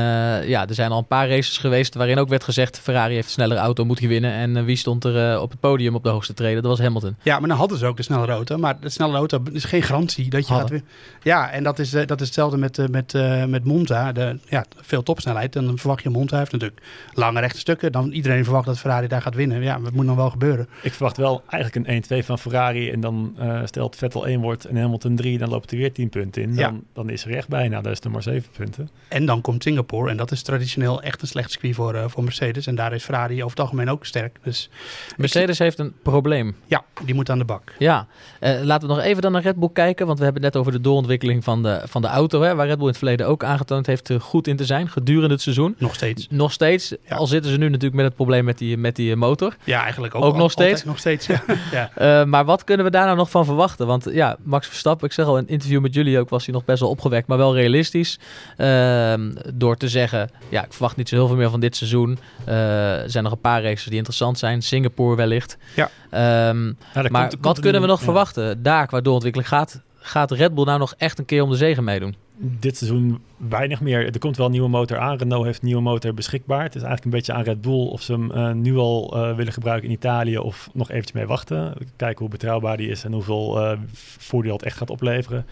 ja, er zijn al een paar races geweest waarin ook werd gezegd... Ferrari heeft een snellere auto, moet winnen. En eh, wie stond er eh, op het podium op de hoogste treden? Dat was Hamilton. Ja, maar dan hadden ze ook de snellere auto. Maar de snellere auto is geen garantie dat je Hadden. gaat winnen. Ja, en dat is, eh, dat is hetzelfde met, eh, met, eh, met Monza. De, ja, veel topsnelheid. En dan verwacht je Monza heeft natuurlijk lange rechte stukken. Dan iedereen verwacht dat Ferrari daar gaat winnen. Ja, dat moet nog wel gebeuren. Ik verwacht wel eigenlijk een 1-2 van Ferrari. En dan eh, stelt Vettel 1 wordt en Hamilton 3, dan loopt er weer 10 punten in. Ja. Dan, dan is er echt bijna. Dat is er maar 7 punten. En dan komt Singapore. En dat is traditioneel echt een slecht circuit voor, eh, voor Mercedes. En daar is Ferrari over het algemeen ook sterk. Dus Mercedes heeft een probleem. ja, die moet aan de bak. Ja, Eh, laten we nog even dan naar Red Bull kijken. Want we hebben het net over de doorontwikkeling van de, van de auto. Hè, waar Red Bull in het verleden ook aangetoond heeft goed in te zijn gedurende het seizoen. Nog steeds. Nog steeds, Ja. al zitten ze nu natuurlijk met het probleem met die, met die eh, motor. Ja, eigenlijk ook. Ook nog steeds? Nog steeds, ja. [laughs] ja. Eh, maar wat kunnen we daar nou nog van verwachten? Want ja, Max Verstappen, ik zeg al in een interview met jullie ook, was hij nog best wel opgewekt, maar wel realistisch. Ehm, door te zeggen, ja, ik verwacht niet zo heel veel meer van dit seizoen. Eh, er zijn nog een paar races die interessant zijn. Singapore wellicht. Ja. Ehm, Ja, maar komt- wat kunnen we nog verwachten? Daar qua doorontwikkeling gaat, gaat Red Bull nou nog echt een keer om de zegen meedoen? Dit seizoen weinig meer. Er komt wel een nieuwe motor aan. Renault heeft een nieuwe motor beschikbaar. Het is eigenlijk een beetje aan Red Bull of ze hem eh, nu al eh, willen gebruiken in Italië of nog eventjes mee wachten. Kijken hoe betrouwbaar die is en hoeveel eh, voordeel het echt gaat opleveren.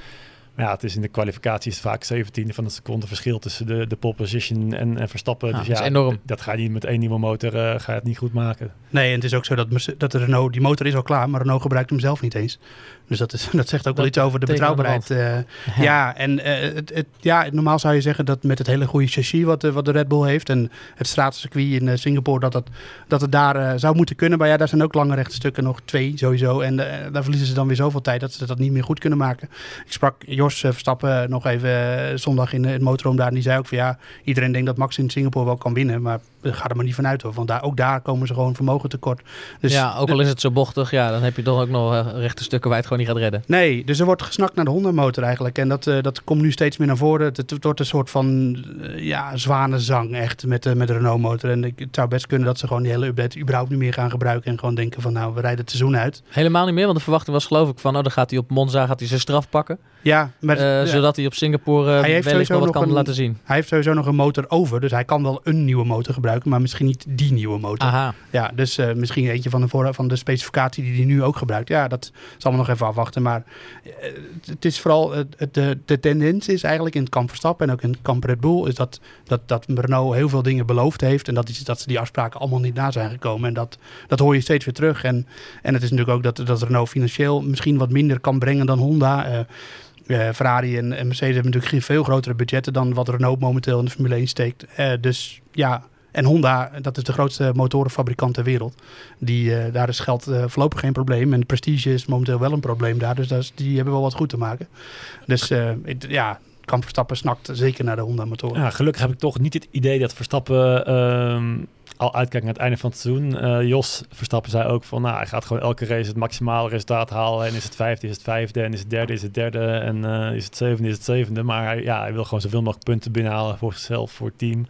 Maar ja, het is in de kwalificatie is het vaak 17 van een seconde verschil tussen de, de pole position en, en Verstappen. Ja, dus dat ja, is enorm. dat ga je niet met één nieuwe motor eh, ga je het niet goed maken. Nee, en het is ook zo dat, dat de Renault, die motor is al klaar, maar Renault gebruikt hem zelf niet eens. Dus dat, is, [laughs] dat zegt ook wel Dat iets over de betrouwbaarheid. eh, ja, en eh, het, het, ja, normaal zou je zeggen dat met het hele goede chassis wat, de- wat de Red Bull heeft en het straatcircuit in Singapore, dat het, dat het daar zou moeten kunnen. Maar ja, daar zijn ook lange rechte stukken, nog twee sowieso. En daar verliezen ze dan weer zoveel tijd dat ze dat niet meer goed kunnen maken. Ik sprak Eh, Verstappen nog even eh, zondag in het motorhome daar. En die zei ook van ja, iedereen denkt dat Max in Singapore wel kan winnen, maar ga er maar niet vanuit hoor, want daar, ook daar komen ze gewoon vermogen tekort. Dus ja, ook al is het zo bochtig, ja, dan heb je toch ook nog eh, rechte stukken waar je het gewoon niet gaat redden. Nee, dus er wordt gesnakt naar de Honda-motor eigenlijk. En dat, eh, dat komt nu steeds meer naar voren. Het, het wordt een soort van eh, ja, zwanenzang echt met, de met de Renault-motor. En ik, het zou best kunnen dat ze gewoon die hele update überhaupt niet meer gaan gebruiken. En gewoon denken van nou, we rijden het seizoen uit. Helemaal niet meer, want de verwachting was geloof ik van, oh, dan gaat hij op Monza gaat hij zijn straf pakken. Ja, maar eh, ja, Zodat hij op Singapore eh, Hij heeft wel wat nog kan een- laten zien. hij heeft sowieso nog een motor over. Dus hij kan wel een nieuwe motor gebruiken, maar misschien niet die nieuwe motor. Aha. Ja, dus eh, misschien eentje van de, voor, van de specificatie die hij nu ook gebruikt. Ja, dat zal we nog even afwachten. Maar eh, het- is vooral, het- de, de tendens is eigenlijk in het kamp Verstappen en ook in het kamp Red Bull, is dat, dat, dat Renault heel veel dingen beloofd heeft. En dat, is, dat ze die afspraken allemaal niet na zijn gekomen. En dat, dat hoor je steeds weer terug. En, en het is natuurlijk ook dat, dat Renault financieel misschien wat minder kan brengen dan Honda. Eh, eh, Ferrari en, en Mercedes hebben natuurlijk veel grotere budgetten dan wat Renault momenteel in de Formule 1 steekt. Eh, dus ja, en Honda, dat is de grootste motorenfabrikant ter wereld. Die, eh, daar is geld eh, voorlopig geen probleem. En prestige is momenteel wel een probleem daar. Dus dat die hebben wel wat goed te maken. Dus eh, ja, Kamp Verstappen snakt zeker naar de Honda-motoren. Ja, gelukkig heb ik toch niet het idee dat Verstappen ehm, al uitkijkt naar het einde van het seizoen. Jos Verstappen zei ook van, nou, hij gaat gewoon elke race het maximale resultaat halen. En is het vijfde, is het vijfde. En is het derde, is het derde. En is het zevende, is het zevende. Maar ja, hij wil gewoon zoveel mogelijk punten binnenhalen voor zichzelf, voor het team.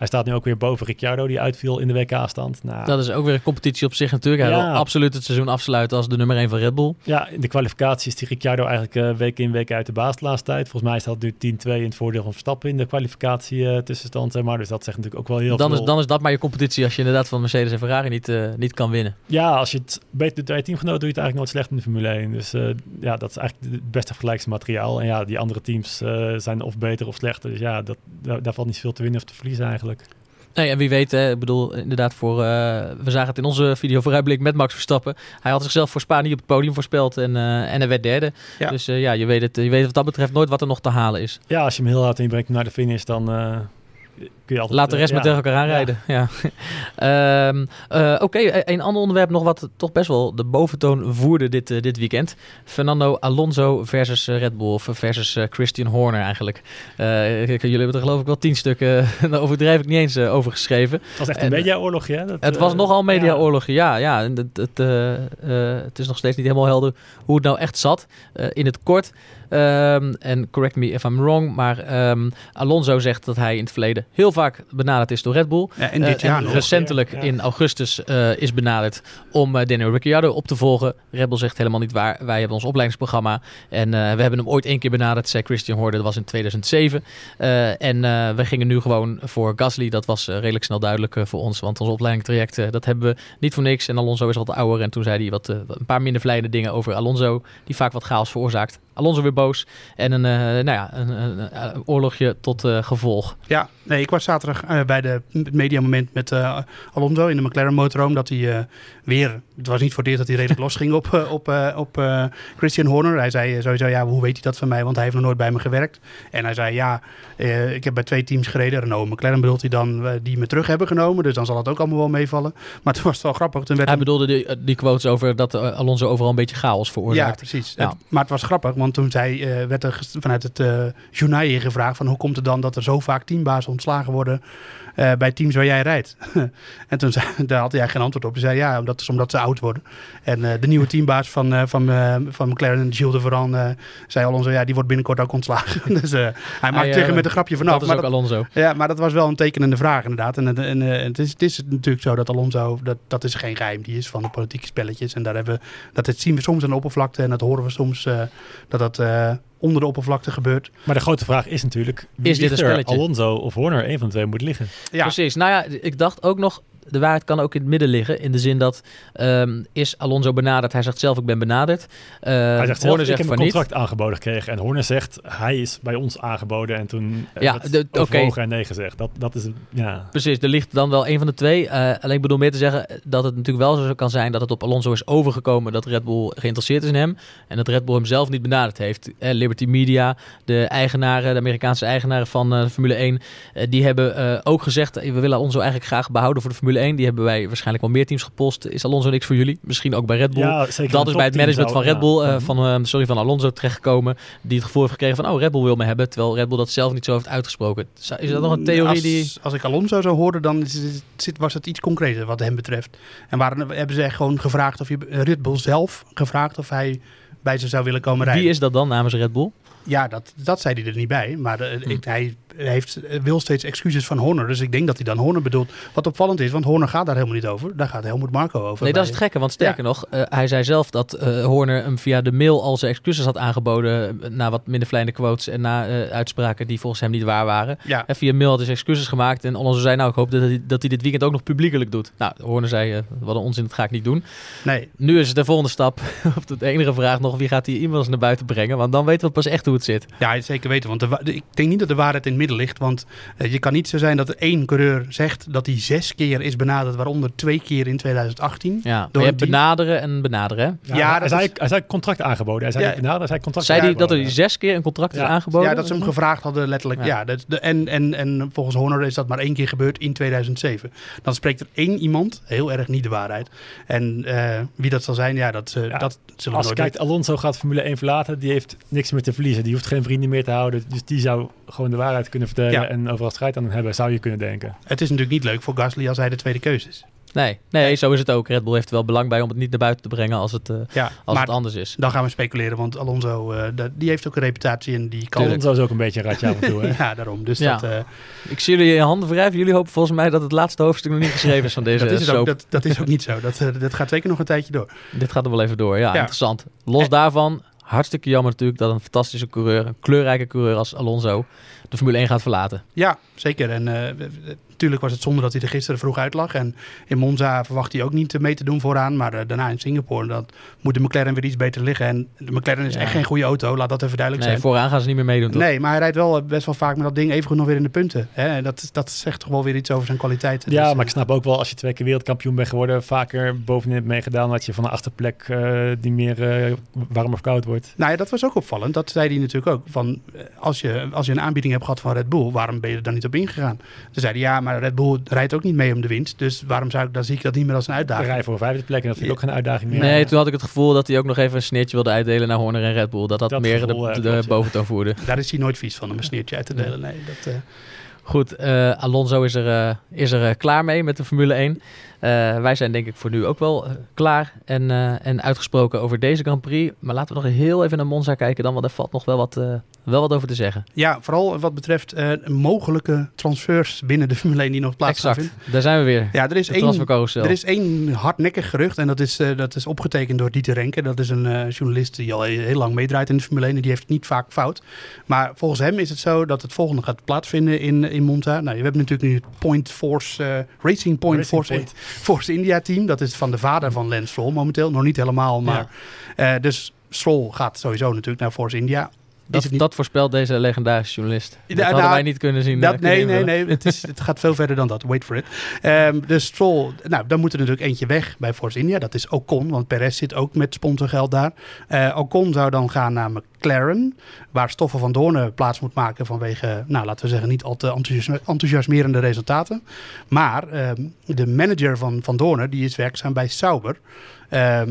Hij staat nu ook weer boven Ricciardo, die uitviel in de WK-stand. Nou, Dat is ook weer een competitie op zich natuurlijk. Hij Ja. wil absoluut het seizoen afsluiten als de nummer 1 van Red Bull. Ja, in de kwalificatie is die Ricciardo eigenlijk eh, week in, week uit de baas de laatste tijd. Volgens mij staat nu 10-2 in het voordeel van Verstappen in de kwalificatie eh, tussenstand. Zeg maar. Dus dat zegt natuurlijk ook wel heel Dan veel. is, dan is dat maar je competitie als je inderdaad van Mercedes en Ferrari niet, eh, niet kan winnen. Ja, als je het beter doet bij je teamgenoot, doe je het eigenlijk nooit slecht in de Formule 1. Dus ja, dat is eigenlijk het beste vergelijksmateriaal. En ja, die andere teams zijn of beter of slechter. Dus ja, dat, daar, daar valt niet veel te winnen of te verliezen eigenlijk. Nee, en wie weet, hè, ik bedoel, inderdaad, voor, uh, we zagen het in onze video vooruitblik met Max Verstappen. Hij had zichzelf voor Spanje op het podium voorspeld en, uh, en hij werd derde. Ja. Dus uh, ja, je weet, het, je weet wat dat betreft nooit wat er nog te halen is. Ja, als je hem heel hard en je brengt naar de finish, dan kun je altijd... Laat de rest maar tegen elkaar aanrijden. [laughs] Ja. um, uh, Oké, okay. een ander onderwerp nog wat toch best wel de boventoon voerde dit, uh, dit weekend. Fernando Alonso versus Red Bull of versus Christian Horner eigenlijk. jullie hebben er geloof ik wel tien stukken, daar [laughs] overdrijf ik niet eens over geschreven. Het was echt een mediaoorlogje, hè? Dat, het was nogal een mediaoorlogje, ja. ja. Het, het, het is nog steeds niet helemaal helder hoe het nou echt zat. in het kort... Um, en correct me if I'm wrong, maar um, Alonso zegt dat hij in het verleden heel vaak benaderd is door Red Bull. Ja, en dit uh, jaar en recentelijk ja. in augustus uh, is benaderd om uh, Daniel Ricciardo op te volgen. Red Bull zegt helemaal niet waar. Wij hebben ons opleidingsprogramma en we hebben hem ooit één keer benaderd, zei Christian Horner. Dat was in 2007. en we gingen nu gewoon voor Gasly. Dat was redelijk snel duidelijk voor ons, want ons opleidingstraject dat hebben we niet voor niks. En Alonso is wat ouder en toen zei hij wat, een paar minder vlijende dingen over Alonso, die vaak wat chaos veroorzaakt. Alonso weer boos. En een, uh, nou ja, een, een, een oorlogje tot uh, gevolg. Ja, nee, ik was zaterdag uh, bij de mediamoment met Alonso in de McLaren motorhome. Dat hij weer, het was niet voor het eerst dat hij redelijk los ging op, op, op Christian Horner. Hij zei sowieso, ja, hoe weet hij dat van mij? Want hij heeft nog nooit bij me gewerkt. En hij zei, ja, ik heb bij twee teams gereden. Renault en McLaren bedoelt hij dan, die me terug hebben genomen. Dus dan zal het ook allemaal wel meevallen. Maar het was wel grappig. Toen werd hij bedoelde die, die quotes over dat Alonso overal een beetje chaos veroorzaakt. Ja, precies. Ja. Het, maar het was grappig, want toen zei, uh, werd er vanuit het uh, journaal gevraagd van hoe komt het dan dat er zo vaak teambazen ontslagen worden uh, bij teams waar jij rijdt? [laughs] en toen zei, daar had hij geen antwoord op. Hij zei ja, dat is omdat ze oud worden. En de nieuwe teambaas van, van, van McLaren, Gilles de Veran, zei Alonso, ja, die wordt binnenkort ook ontslagen. [laughs] dus hij maakt tegen met een grapje vanaf. Dat is maar ook dat, Alonso. Ja, maar dat was wel een tekenende vraag inderdaad. En, en, het, is, het is natuurlijk zo dat Alonso, dat, dat is geen geheim, die is van de politieke spelletjes. En daar hebben, dat het zien we soms aan de oppervlakte en dat horen we soms dat dat onder de oppervlakte gebeurt. Maar de grote vraag is natuurlijk, wie is dit een spelletje? Alonso of Horner, een van de twee moet liggen. Ja. Precies. Nou ja, ik dacht ook nog, de waarheid kan ook in het midden liggen. In de zin dat um, is Alonso benaderd. Hij zegt zelf ik ben benaderd. Uh, hij zegt zelf Horner zegt ik heb een contract niet. aangeboden gekregen. En Horner zegt hij is bij ons aangeboden. En toen ja, de, okay. en nee gezegd. Dat, dat is, ja. Precies, er ligt dan wel een van de twee. Uh, alleen ik bedoel meer te zeggen dat het natuurlijk wel zo kan zijn dat het op Alonso is overgekomen dat Red Bull geïnteresseerd is in hem. En dat Red Bull hem zelf niet benaderd heeft. Uh, Liberty Media, de eigenaren, de Amerikaanse eigenaren van uh, Formule 1, die hebben ook gezegd we willen Alonso eigenlijk graag behouden voor de Formule 1. Die hebben wij waarschijnlijk wel meer teams gepost. Is Alonso niks voor jullie? Misschien ook bij Red Bull. Ja, dat is bij het management van Red Bull, uh, van, uh, sorry, van Alonso terechtgekomen. Die het gevoel heeft gekregen van, oh, Red Bull wil me hebben. Terwijl Red Bull dat zelf niet zo heeft uitgesproken. Is dat nog een theorie als, die... Als ik Alonso zou horen, dan is het, was het iets concreter wat hem betreft. En waren, hebben ze echt gewoon gevraagd of je Red Bull zelf gevraagd of hij bij ze zou willen komen rijden. Wie is dat dan namens Red Bull? Ja, dat, dat zei hij er niet bij. Maar de, hm. ik, hij heeft, wil steeds excuses van Horner. Dus ik denk dat hij dan Horner bedoelt. Wat opvallend is, want Horner gaat daar helemaal niet over. Daar gaat Helmoet Marco over. Nee, dat is het gekke. Want sterker ja. nog, uh, hij zei zelf dat uh, Horner hem via de mail al zijn excuses had aangeboden. Na wat minder vlijende quotes en na uh, uitspraken die volgens hem niet waar waren. Ja. En via mail had hij zijn excuses gemaakt. En Alonso zei, nou, ik hoop dat hij, dat hij dit weekend ook nog publiekelijk doet. Nou, Horner zei, wat een onzin, dat ga ik niet doen. Nee. Nu is het de volgende stap. [laughs] of de enige vraag nog, wie gaat die e-mails naar buiten brengen? Want dan weten we pas echt hoe het zit. Ja, zeker weten. Want de, ik denk niet dat de waarheid in midden ligt. Want uh, je kan niet zo zijn dat er één coureur zegt dat hij zes keer is benaderd, waaronder twee keer in 2018. Ja, door je hebt benaderen en benaderen. Ja, ja hij, zei, hij zei contract aangeboden. Hij zei ja. benaderen, hij zei contract Zei hij dat er zes keer een contract ja. is aangeboden? Ja, dat ze hem gevraagd hadden letterlijk. Ja. dat, de, en, en, en volgens Horner is dat maar één keer gebeurd in 2007. Dan spreekt er één iemand heel erg niet de waarheid. En uh, wie dat zal zijn, ja, dat, uh, dat zullen Als je kijkt, Alonso gaat Formule 1 verlaten. Die heeft niks meer te verliezen. Die hoeft geen vrienden meer te houden. Dus die zou gewoon de waarheid kunnen vertellen. Ja. En overal strijd aan hebben, zou je kunnen denken. Het is natuurlijk niet leuk voor Gasly als hij de tweede keuze is. Nee, nee, zo is het ook. Red Bull heeft er wel belang bij om het niet naar buiten te brengen als het, uh, ja, als het anders is. Dan gaan we speculeren, want Alonso uh, die heeft ook een reputatie en die kan... Alonso is ook een beetje een ratje af en toe, [laughs] hè? ja, daarom. Dus ja. dat, uh, Ik zie jullie je handen wrijven. Jullie hopen volgens mij dat het laatste hoofdstuk nog niet geschreven is van deze [laughs] dat is soap. Ook, dat, dat, is ook niet zo. Dat, dat gaat zeker nog een tijdje door. Dit gaat er wel even door, ja. ja. Interessant. Los daarvan, hartstikke jammer natuurlijk dat een fantastische coureur, een kleurrijke coureur als Alonso, de Formule 1 gaat verlaten. Ja, zeker. En uh, natuurlijk was het zonde dat hij er gisteren vroeg uit lag. En in Monza verwacht hij ook niet mee te doen vooraan. Maar eh, daarna in Singapore, dan moet de McLaren weer iets beter liggen. En de McLaren is Ja. echt geen goede auto, laat dat even duidelijk Nee, zijn. vooraan gaan ze niet meer meedoen, toch? Nee, maar hij rijdt wel eh, best wel vaak met dat ding even goed nog weer in de punten. Hè? En Dat, dat zegt toch wel weer iets over zijn kwaliteiten. Ja, Dus, maar eh, ik snap ook wel als je twee keer wereldkampioen bent geworden, vaker bovenin hebt meegedaan, dat je van de achterplek eh niet meer eh, warm of koud wordt. Nou ja, dat was ook opvallend. Dat zei hij natuurlijk ook. Van, eh, als, je, als je een aanbieding hebt gehad van Red Bull, waarom ben je er dan niet op ingegaan? Toen zei hij, ja, maar Red Bull rijdt ook niet mee om de winst. Dus waarom zou ik, dan zie ik dat niet meer als een uitdaging. rij voor een vijfde plek en dat vind ik ook geen uitdaging meer. Nee, toen had ik het gevoel dat hij ook nog even een sneertje wilde uitdelen naar Horner en Red Bull. Dat dat, Dat meer gevoel, de, ja, de, boventoon voerde. Daar is hij nooit vies van om een sneertje uit te delen. Nee, dat, eh, Goed, eh, Alonso is er, eh, is er eh, klaar mee met de Formule 1. Eh, wij zijn denk ik voor nu ook wel eh, klaar en, eh, en uitgesproken over deze Grand Prix. Maar laten we nog heel even naar Monza kijken dan, want er valt nog wel wat, eh, wel wat over te zeggen. ja, vooral wat betreft eh, mogelijke transfers binnen de Formule 1 die nog plaats exact, vinden. daar zijn we weer. Ja, er is één. Er is één hardnekkig gerucht en dat is, eh, dat is opgetekend door Dieter Renke. Dat is een eh, journalist die al heel, lang meedraait in de Formule 1 en die heeft het niet vaak fout. Maar volgens hem is het zo dat het volgende gaat plaatsvinden in, in Monza. Nou, we hebben natuurlijk nu het Point Force, eh, Racing Point Racing Force, Point. Force India team. Dat is van de vader van Lance Stroll momenteel. Nog niet helemaal, maar... eh, dus Stroll gaat sowieso natuurlijk naar Force India. Is Dat, dat voorspelt deze legendarische journalist. Dat Ja, hadden nou, wij niet kunnen zien. Dat, eh, nee, nee, nee. Het, is, het gaat veel verder dan dat. Wait for it. Ehm, dus Stroll, nou, dan moet er natuurlijk eentje weg bij Force India. Dat is Ocon, want Perez zit ook met sponsorgeld daar. Eh, Ocon zou dan gaan naar McLaren, waar Stoffel van Doornen plaats moet maken vanwege, nou, laten we zeggen, niet al te enthousiasme- enthousiasmerende resultaten. Maar ehm, de manager van Van Doornen, die is werkzaam bij Sauber. Ehm,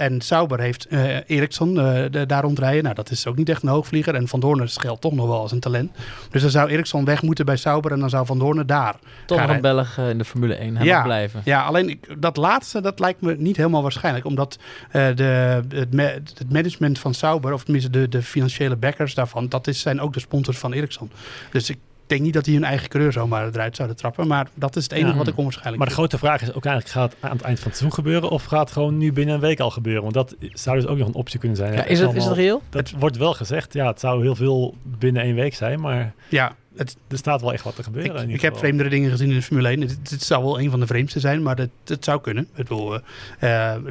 en Sauber heeft eh Eriksson eh, de- daar rondrijden. Nou, dat is ook niet echt een hoogvlieger. En Van Doornen geldt toch nog wel als een talent. Dus dan zou Eriksson weg moeten bij Sauber en dan zou Van Doornen daar. Toch nog een. Belg eh, in de Formule 1. Hij Ja. mag blijven. Ja, alleen ik, dat laatste, dat lijkt me niet helemaal waarschijnlijk. Omdat eh, de, het, ma- het management van Sauber, of tenminste de, de financiële backers daarvan, dat is, zijn ook de sponsors van Ericsson. Dus ik denk niet dat die hun eigen coureur zomaar eruit zouden trappen. Maar dat is het enige Ja. wat ik onwaarschijnlijk Maar de vind. grote vraag is ook eigenlijk, gaat het aan het eind van het seizoen gebeuren of gaat het gewoon nu binnen een week al gebeuren? Want dat zou dus ook nog een optie kunnen zijn. Ja, is, het, is het reëel? Dat wordt wel gezegd, ja, het zou heel veel binnen één week zijn, maar Ja, het, er staat wel echt wat te gebeuren. ik, in ik ieder heb vreemdere dingen gezien in de Formule 1. Het, zou wel een van de vreemdste zijn, maar het, het zou kunnen. Ik bedoel, eh, eh,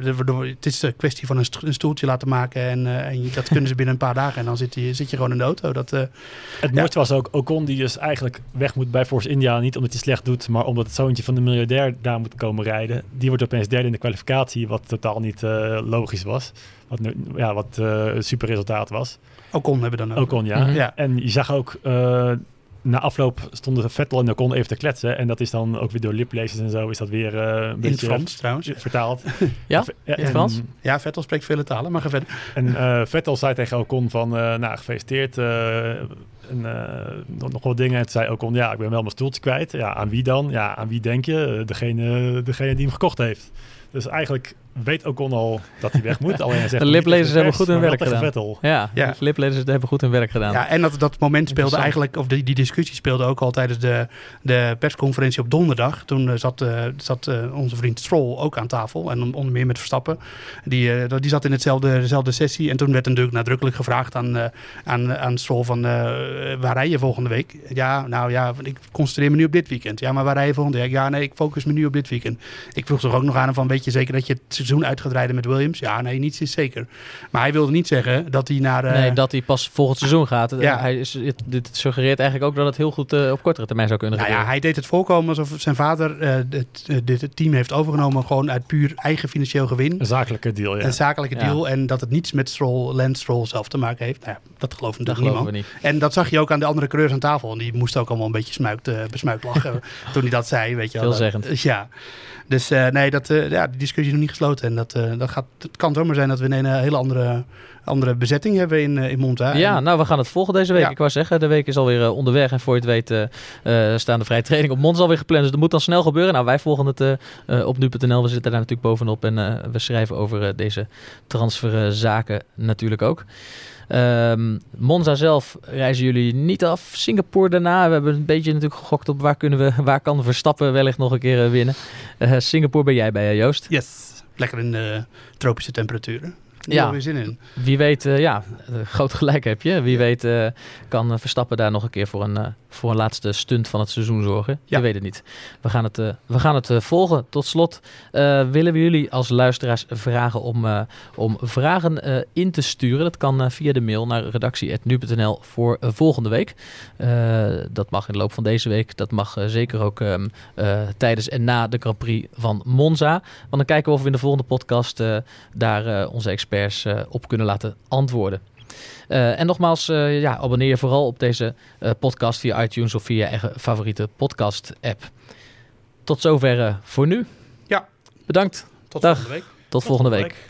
het is een kwestie van een, st- een stoeltje laten maken. En, eh, en dat kunnen ze binnen een paar dagen. En dan zit je, zit je gewoon in de auto. Dat, Het Ja. mooiste was ook Ocon die dus eigenlijk weg moet bij Force India. Niet omdat hij slecht doet, maar omdat het zoontje van de miljardair daar moet komen rijden. Die wordt opeens derde in de kwalificatie, wat totaal niet logisch was. Wat, ja, wat een super resultaat was. Ocon hebben we dan ook. Ocon, ja. Mhm. Ja. En je zag ook, na afloop stonden Vettel en Ocon even te kletsen. En dat is dan ook weer door liplezers en zo, is dat weer eh, een In het beetje Frans trouwens. [laughs] vertaald. Ja? ja In het Frans? Ja, Vettel spreekt vele talen, maar ga verder. en eh, Vettel zei tegen Ocon van, eh, nou gefeliciteerd. eh, en eh, nog, nog wat dingen. En toen zei Ocon, ja, ik ben wel mijn stoeltje kwijt. Ja, aan wie dan? Ja, aan wie denk je? Eh, Degene, degene die hem gekocht heeft. Dus eigenlijk weet Ocon al dat hij weg moet. Alleen hij zegt [laughs] De liplezers hebben goed hun werk gedaan. Vettel. Ja, Ja. de liplezers hebben goed hun werk gedaan. Ja, en dat, dat moment speelde eigenlijk, of die, die discussie speelde ook al tijdens de, de persconferentie op donderdag. Toen eh, zat, eh, zat eh, onze vriend Stroll ook aan tafel. En on- onder meer met Verstappen. Die, eh, die zat in hetzelfde, dezelfde sessie. En toen werd natuurlijk nadrukkelijk gevraagd aan, eh, aan, aan Stroll van eh, waar rij je volgende week? Ja, nou ja, ik concentreer me nu op dit weekend. Ja, maar waar rij je volgende week? Ja, nee, ik focus me nu op dit weekend. Ik vroeg toch ook nog aan hem van, weet je zeker dat je het seizoen uit gaat rijden met Williams? Ja, nee, niets is zeker. Maar hij wilde niet zeggen dat hij naar... eh, Nee, dat hij pas volgend seizoen gaat. Ja. Hij is, het, dit suggereert eigenlijk ook dat het heel goed eh, op kortere termijn zou kunnen Nou ja, hij deed het voorkomen alsof zijn vader eh, het, eh, dit het team heeft overgenomen. Gewoon uit puur eigen financieel gewin. Een zakelijke deal, ja. Een zakelijke Ja. deal. En dat het niets met Stroll, Lance Stroll zelf te maken heeft. Nou, ja, dat gelooft natuurlijk niemand. we niet. En dat zag je ook aan de andere coureurs aan tafel. En die moesten ook allemaal een beetje smuikt, eh, besmuikt lachen [laughs] toen hij dat zei. Weet je wel. Veelzeggend. Ja. Dus eh, nee, dat, eh, ja, die discussie is nog niet gesloten. En dat, eh, dat gaat, het kan zomaar zijn dat we een hele andere, andere bezetting hebben in, eh, in Monza. Ja, En- nou, we gaan het volgen deze week. Ja. Ik wou zeggen, de week is alweer eh, onderweg. En voor je het weet eh, eh, staan de vrije training op Monza alweer gepland. Dus dat moet dan snel gebeuren. Nou, wij volgen het eh, eh, op nu.nl. We zitten daar natuurlijk bovenop. En eh, we schrijven over eh, deze transferzaken natuurlijk ook. Ehm, Monza zelf reizen jullie niet af. Singapore daarna. We hebben een beetje natuurlijk gegokt op waar, kunnen we, waar kan Verstappen wellicht nog een keer eh, winnen. Eh, Singapore ben jij bij, eh, Joost. Yes, lekker in de tropische temperaturen. Ja. zin in. Wie weet, eh, ja, eh, groot gelijk heb je. Wie weet eh, kan Verstappen daar nog een keer voor een, voor een laatste stunt van het seizoen zorgen. Ja. Je weet het niet. We gaan het, we gaan het volgen. Tot slot willen we jullie als luisteraars vragen om, om vragen in te sturen. Dat kan via de mail naar redactie.nu.nl voor volgende week. Dat mag in de loop van deze week. Dat mag zeker ook ehm, eh, tijdens en na de Grand Prix van Monza. Want dan kijken we of we in de volgende podcast daar onze experts eh, op kunnen laten antwoorden. Eh, en nogmaals, eh, ja, abonneer je vooral op deze eh, podcast via iTunes of via je eigen favoriete podcast-app. Tot zover voor nu. Ja. Bedankt. Tot Dag. volgende week. Tot volgende week.